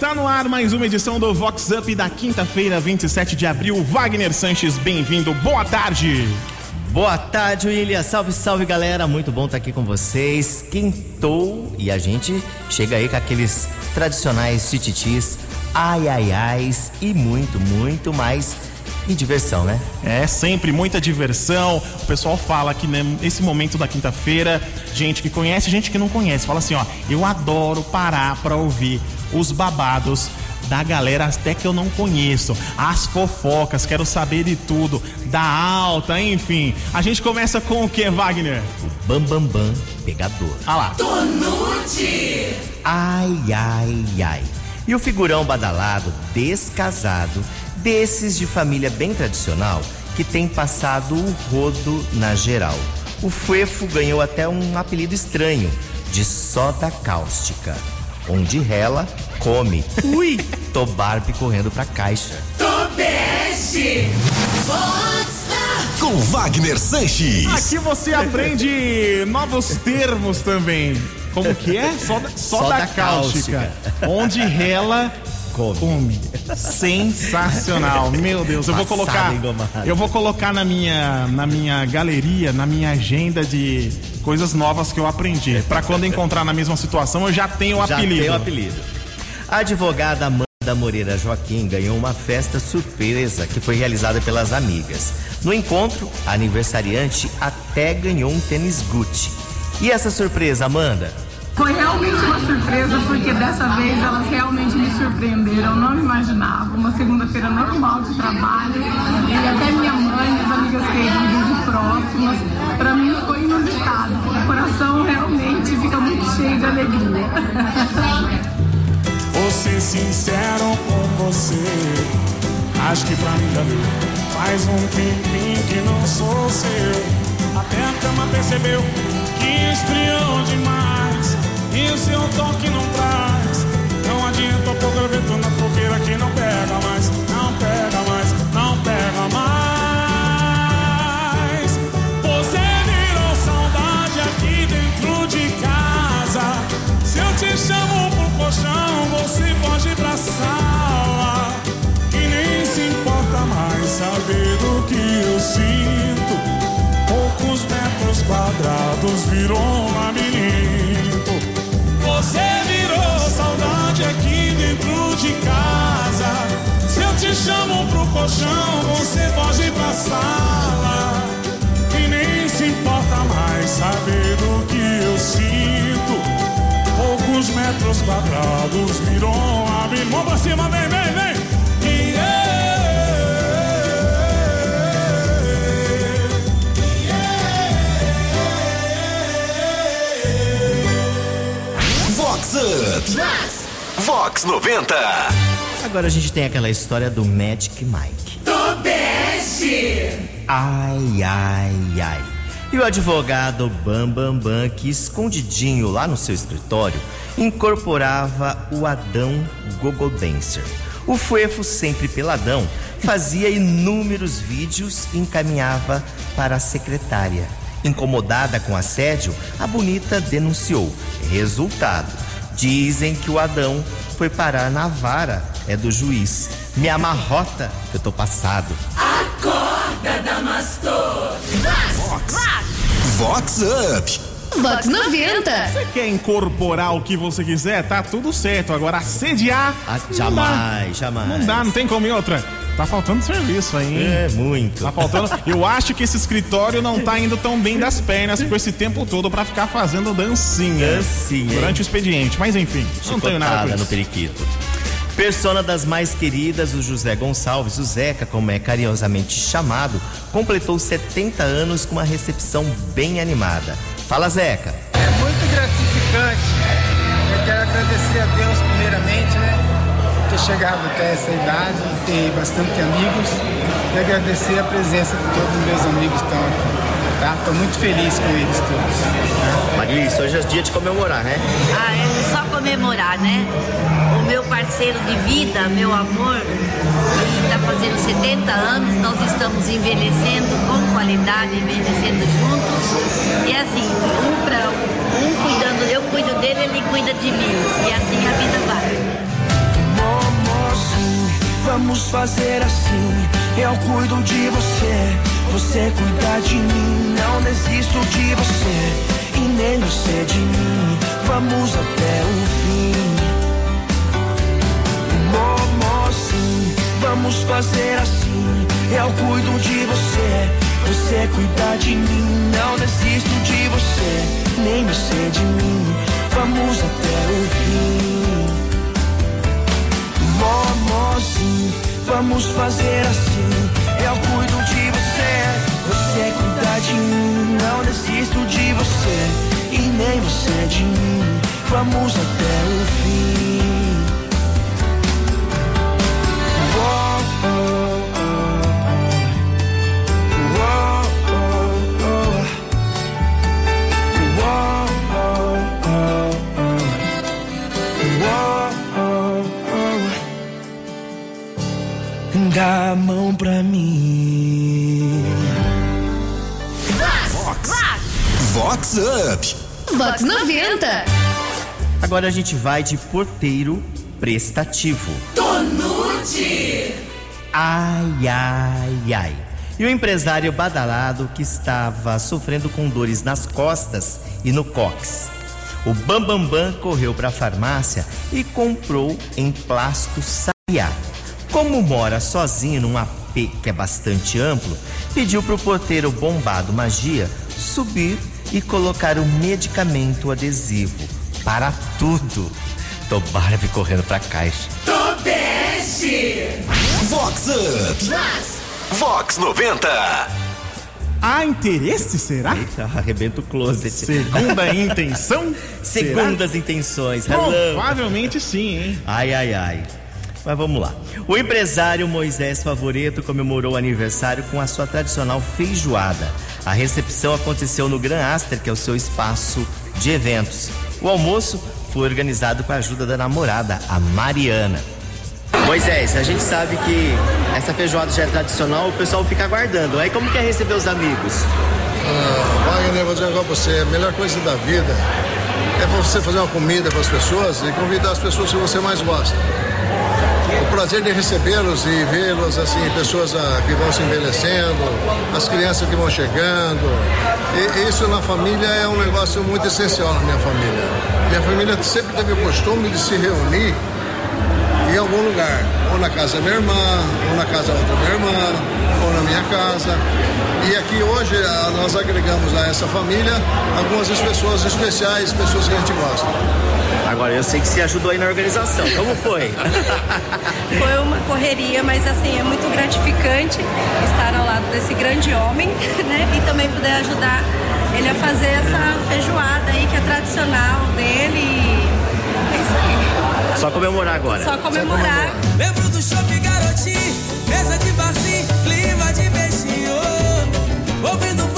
tá no ar mais uma edição do Vox Up da quinta-feira, 27 de abril. Wagner Sanches, bem-vindo. Boa tarde. Boa tarde, William. Salve, salve, galera. Muito bom estar aqui com vocês. Quintou e a gente chega aí com aqueles tradicionais tititis, ai, ai, ai e muito, muito mais e diversão, né? É, sempre muita diversão. O pessoal fala que né, nesse momento da quinta-feira, gente que conhece, gente que não conhece, fala assim, ó, eu adoro parar pra ouvir os babados da galera até que eu não conheço, as fofocas, quero saber de tudo, da alta, enfim. A gente começa com o que, Wagner? O bam bam bam pegador. Ah lá. Tonute! Ai, ai, ai. E o figurão badalado, descasado, desses de família bem tradicional, que tem passado o rodo na geral. O Fuefo ganhou até um apelido estranho, de soda cáustica. Onde rela, come. Ui! Tô Barbie correndo pra caixa. Tobeste! Com Wagner Sanches. Aqui você aprende novos termos também. Como que é? Soda, soda, Soda cáustica. cáustica. Onde rela, Come. come. Sensacional. Meu Deus, eu vou colocar. Eu vou colocar na minha, na minha galeria, na minha agenda de coisas novas que eu aprendi. Pra quando encontrar na mesma situação, eu já tenho o Já apelido. tem o apelido. A advogada Amanda Moreira Joaquim ganhou uma festa surpresa que foi realizada pelas amigas. No encontro, a aniversariante até ganhou um tênis Gucci. E essa surpresa, Amanda? Foi realmente uma surpresa, porque dessa vez elas realmente me surpreenderam. Não imaginava. Uma segunda-feira normal de trabalho. E até minha mãe, minhas amigas queridas e próximas. Pra mim foi inusitado. O coração realmente fica muito cheio de alegria. Vou ser sincero com você. Acho que pra mim já deu. Faz um tempinho que não sou seu. Até a cama percebeu que esfriou demais. E o seu toque não traz. Não adianta pôr graveto na fogueira que não pega mais. Não pega mais, não pega mais. Você virou saudade aqui dentro de casa. Se eu te chamo pro colchão, você pode ir pra sala. E nem se importa mais saber do que eu sinto. Poucos metros quadrados virou Chamo pro colchão, você pode ir pra sala. E nem se importa mais saber do que eu sinto. Poucos metros quadrados virou labirinto. Mão pra cima, vem, vem, vem. Vox. Vox 90. Agora a gente tem aquela história do Magic Mike. Tobeste! Ai, ai, ai. E o advogado Bam Bam Bam, que escondidinho lá no seu escritório, incorporava o Adão Gogo Dancer. O Fuefo, sempre peladão, fazia inúmeros vídeos e encaminhava para a secretária. Incomodada com assédio, a bonita denunciou. Resultado: dizem que o Adão foi parar na vara é do juiz. Me amarrota, que eu tô passado. Acorda, Damastor! Vox Up. Vox 90. Você quer incorporar o que você quiser? Tá tudo certo. Agora, assediar. Ah, não jamais, dá. jamais. Não dá, não tem como ir outra. Tá faltando serviço aí, hein? É muito. Tá faltando. Eu acho que esse escritório não tá indo tão bem das pernas com esse tempo todo pra ficar fazendo dancinha. Dancinha, Durante hein? o expediente. Mas enfim, não tenho nada com Chicotada no isso. periquito. Persona das mais queridas, o José Gonçalves, o Zeca, como é carinhosamente chamado, completou 70 anos com uma recepção bem animada. Fala, Zeca. É muito gratificante. Eu quero agradecer a Deus primeiramente, né? por Ter chegado até essa idade, ter bastante amigos e agradecer a presença de todos os meus amigos que estão aqui. Tá? Estou muito feliz com eles todos. tá? Hoje é dia de comemorar, né? Ah, é só comemorar, né? O meu parceiro de vida, meu amor, ele está fazendo 70 anos, nós estamos envelhecendo com qualidade, envelhecendo juntos. E assim, cuida de mim. E assim a vida vai. Vamos fazer assim. Eu cuido de você, você cuida de mim. Não desisto de você e nem você de mim. Vamos até o fim. Mocinho, vamos fazer assim. Eu cuido de você, você cuida de mim. Não desisto de você, nem você de mim. Vamos até o fim. Mocinho, vamos fazer assim. Eu cuido de você, você cuida de mim. Não desisto de você e nem você de mim. Vamos até o fim. Dá a mão pra mim. Vox Up. Vox 90. Agora a gente vai de porteiro prestativo. Tonute. Ai, ai, ai. E o empresário badalado que estava sofrendo com dores nas costas e no cox. O Bambambam Bam Bam correu para a farmácia e comprou emplasto sabiá. Como mora sozinho num AP que é bastante amplo, pediu pro porteiro bombado magia subir e colocar o medicamento adesivo para tudo. Tô Barbie correndo pra caixa. Tobeste. Vox Up. Vox 90. Há interesse, será? Eita, arrebenta o closet. Segunda intenção? Segundas intenções. Será? Hello. Provavelmente sim, hein? Ai, ai, ai. Mas vamos lá. O empresário Moisés Favoreto comemorou o aniversário com a sua tradicional feijoada. A recepção aconteceu no Gran Aster, que é o seu espaço de eventos. O almoço foi organizado com a ajuda da namorada, a Mariana. Moisés, a gente sabe que essa feijoada já é tradicional, o pessoal fica aguardando. Aí como que é receber os amigos? Ah, Wagner, vou dizer agora pra você, a melhor coisa da vida é você fazer uma comida para as pessoas e convidar as pessoas que você mais gosta. O prazer de recebê-los e vê-los, assim, pessoas ah, que vão se envelhecendo, as crianças que vão chegando. E isso na família é um negócio muito essencial na minha família. Minha família sempre teve o costume de se reunir em algum lugar, ou na casa da minha irmã, ou na casa da outra minha irmã, ou na minha casa. E aqui hoje ah, nós agregamos a essa família algumas pessoas especiais, pessoas que a gente gosta. Agora, eu sei que você ajudou aí na organização. Como foi? Foi uma correria, mas assim, é muito gratificante estar ao lado desse grande homem, né? E também poder ajudar ele a fazer essa feijoada aí que é tradicional dele. e É isso aí. Só comemorar agora. Só comemorar. Lembro do shopping garotinho, mesa de barzinho, clima de beijinho. Ouvindo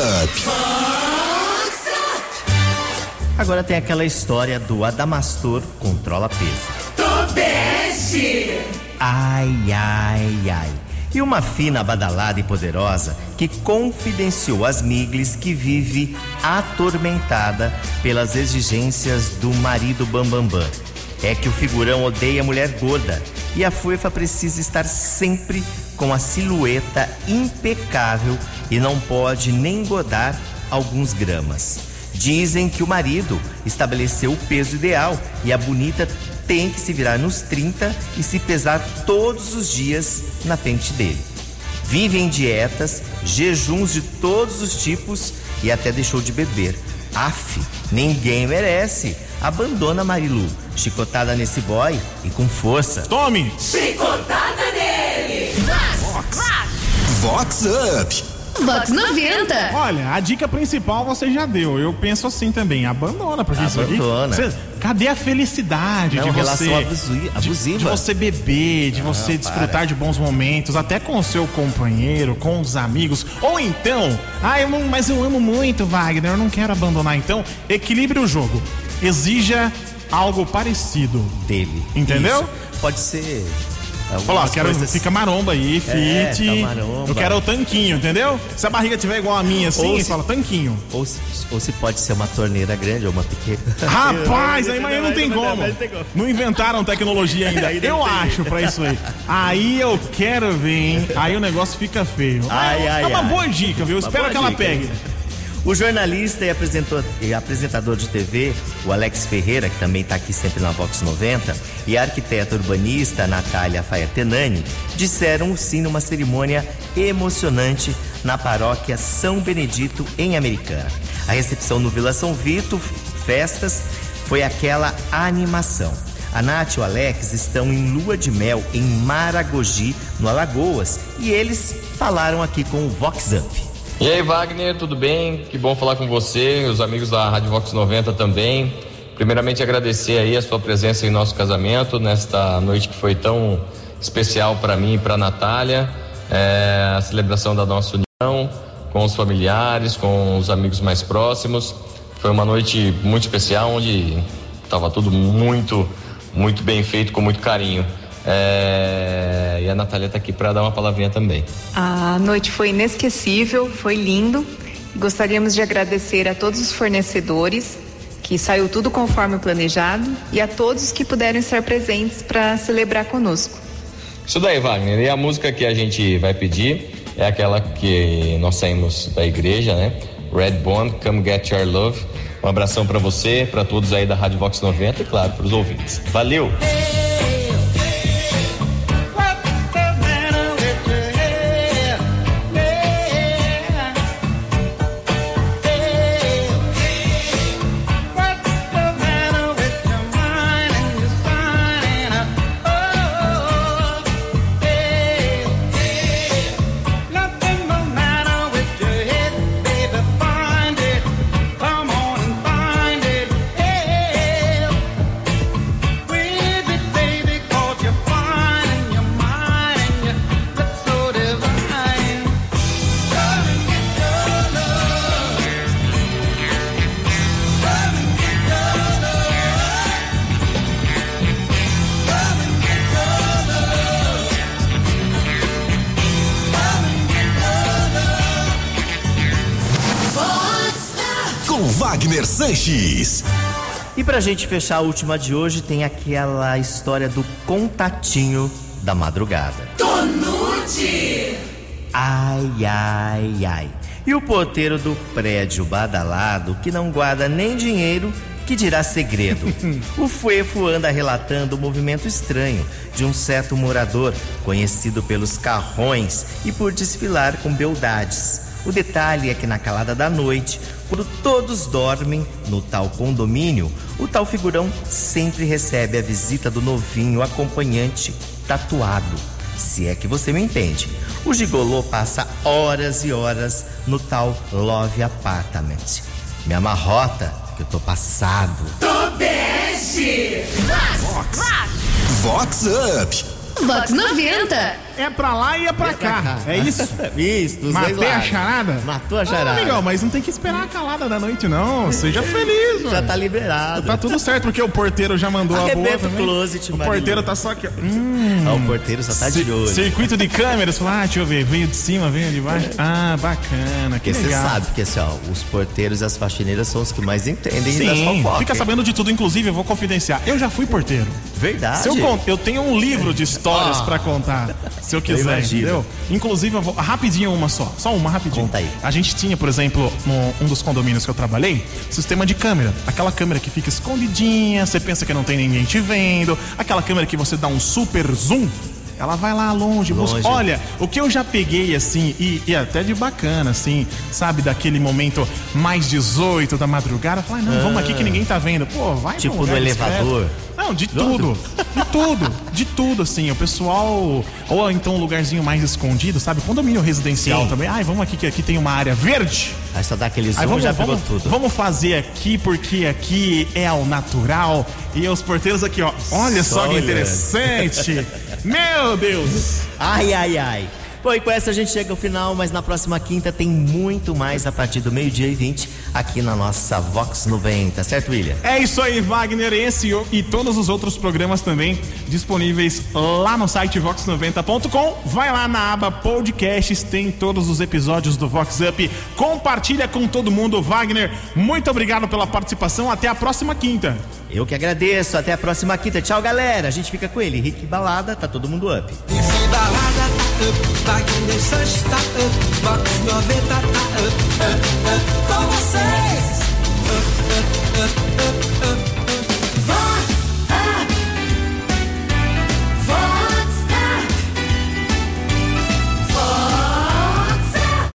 Up. Agora tem aquela história do Adamastor controla peso. Tobeste. Ai, ai, ai. E uma fina, badalada e poderosa que confidenciou às Miglis que vive atormentada pelas exigências do marido Bambambam. Bam, Bam. É que o figurão odeia mulher gorda e a Fuefa precisa estar sempre com a silhueta impecável e não pode nem engordar alguns gramas. Dizem que o marido estabeleceu o peso ideal e a bonita tem que se virar nos 30 e se pesar todos os dias na frente dele. Vive em dietas, jejuns de todos os tipos e até deixou de beber. Aff, ninguém merece. Abandona Marilu, chicotada nesse boy e com força. Tome! Chicotada nele. Vox Up. Vox 90. Olha, a dica principal você já deu. Eu penso assim também. Abandona, porque isso aqui- Abandona. você- cadê a felicidade Não, de relação você. abusi- de- abusiva. De, você beber, de Não, você desfrutar para. de bons momentos, até com o seu companheiro, com os amigos. Ou então, ah, eu não, mas eu amo muito, Wagner, eu não quero abandonar. Então, equilibre o jogo. Exija algo parecido. Dele. Entendeu? Isso. Pode ser. Algumas quero, coisas- fica maromba aí, É, fit. tá maromba. Eu quero o tanquinho, entendeu? Se a barriga tiver igual a minha assim, se- fala tanquinho. Ou se, ou se pode ser uma torneira grande ou uma pequena. Rapaz, aí mas não tem como. Não inventaram tecnologia ainda. Eu acho pra isso aí. Aí eu quero ver, hein? Aí o negócio fica feio. Ai, ai, é uma ai. boa dica, viu? Uma Espero que ela pegue. O jornalista e, apresentador de TV, o Alex Ferreira, que também está aqui sempre na Vox 90, e a arquiteta urbanista Natália Faetenani disseram sim numa cerimônia emocionante na paróquia São Benedito, em Americana. A recepção no Vila São Vito, festas, foi aquela animação. A Nath e o Alex estão em lua de mel em Maragogi, no Alagoas, e eles falaram aqui com o Vox Up. E aí, Wagner, tudo bem? Que bom falar com você, os amigos da Rádio Vox 90 também. Primeiramente, agradecer aí a sua presença em nosso casamento, nesta noite que foi tão especial para mim e para Natália. É, a celebração da nossa união com os familiares, com os amigos mais próximos. Foi uma noite muito especial, onde estava tudo muito, muito bem feito, com muito carinho. É, e a Natália está aqui para dar uma palavrinha também. A noite foi inesquecível, foi lindo. Gostaríamos de agradecer a todos os fornecedores, que saiu tudo conforme o planejado, e a todos que puderam estar presentes para celebrar conosco. Isso daí, Wagner. E a música que a gente vai pedir é aquela que nós saímos da igreja, né? Red Bond, Come Get Your Love. Um abração para você, para todos aí da Rádio Vox 90 e, claro, para os ouvintes. Valeu! Wagner Sanches. E pra gente fechar a última de hoje, tem aquela história do contatinho da madrugada. Tonute! Ai, ai, ai. E o porteiro do prédio badalado, que não guarda nem dinheiro, que dirá segredo. o Fuefo anda relatando o movimento estranho de um certo morador, conhecido pelos carrões e por desfilar com beldades. O detalhe é que na calada da noite, quando todos dormem no tal condomínio, o tal figurão sempre recebe a visita do novinho acompanhante tatuado. Se é que você me entende. O gigolô passa horas e horas no tal Love Apartment. Me amarrota que eu tô passado. Tobeste! Vox Up. Vox 90. É pra lá e é pra cá. É isso? Isso, dos dois Matei a charada? Matou a Ah, charada. legal, mas não tem que esperar a calada da noite, não. Seja feliz, mano. Já tá liberado. Tá tudo certo, porque o porteiro já mandou a boa Arrebenta também. closet, O porteiro tá só aqui. Hum. Ah, o porteiro só tá de olho. Circuito de câmeras. Fala, ah, deixa eu ver. Veio de cima, veio de baixo. Ah, bacana. Que Porque você legal. sabe que assim, ó, os porteiros e as faxineiras são os que mais entendem das Sim, fofocas. fica sabendo de tudo. Inclusive, eu vou confidenciar. Eu já fui porteiro. Verdade. Se eu, con- eu tenho um livro de histórias Ah. pra contar, se eu quiser, imagino. entendeu? Inclusive, eu vou. Rapidinho, uma só. Só uma, rapidinho. Conta aí. A gente tinha, por exemplo, no, um dos condomínios que eu trabalhei, sistema de câmera. Aquela câmera que fica escondidinha, você pensa que não tem ninguém te vendo. Aquela câmera que você dá um super zoom. Ela vai lá longe, busca. Longe. Olha, o que eu já peguei assim, e, e até de bacana, assim, sabe, daquele momento mais 18 da madrugada, falar, não, vamos aqui que ninguém tá vendo. Pô, vai Tipo no elevador. discreto. Não, de tudo. De tudo. De tudo, assim. O pessoal. Ou então um lugarzinho mais escondido, sabe? Condomínio residencial Sim. também. Ai, vamos aqui que aqui tem uma área verde. Aí só dá aquele zoom Aí vamos, já pegou vamos, tudo. vamos fazer aqui porque aqui é ao natural. E os porteiros aqui, ó. Olha só, Só que olhando. interessante. Meu Deus. Ai, ai, ai. Bom, e com essa a gente chega ao final, mas na próxima quinta tem muito mais a partir do meio-dia e 20 aqui na nossa Vox 90, certo, William? É isso aí, Wagner. Esse e todos os outros programas também disponíveis lá no site vox90.com. Vai lá na aba podcasts, tem todos os episódios do Vox Up. Compartilha com todo mundo, Wagner. Muito obrigado pela participação. Até a próxima quinta. Eu que agradeço. Até a próxima quinta. Tchau, galera. A gente fica com ele. Rick Balada, tá todo mundo up. Esse balada tá up, Vai que deixante está up, Vox 90 com vocês.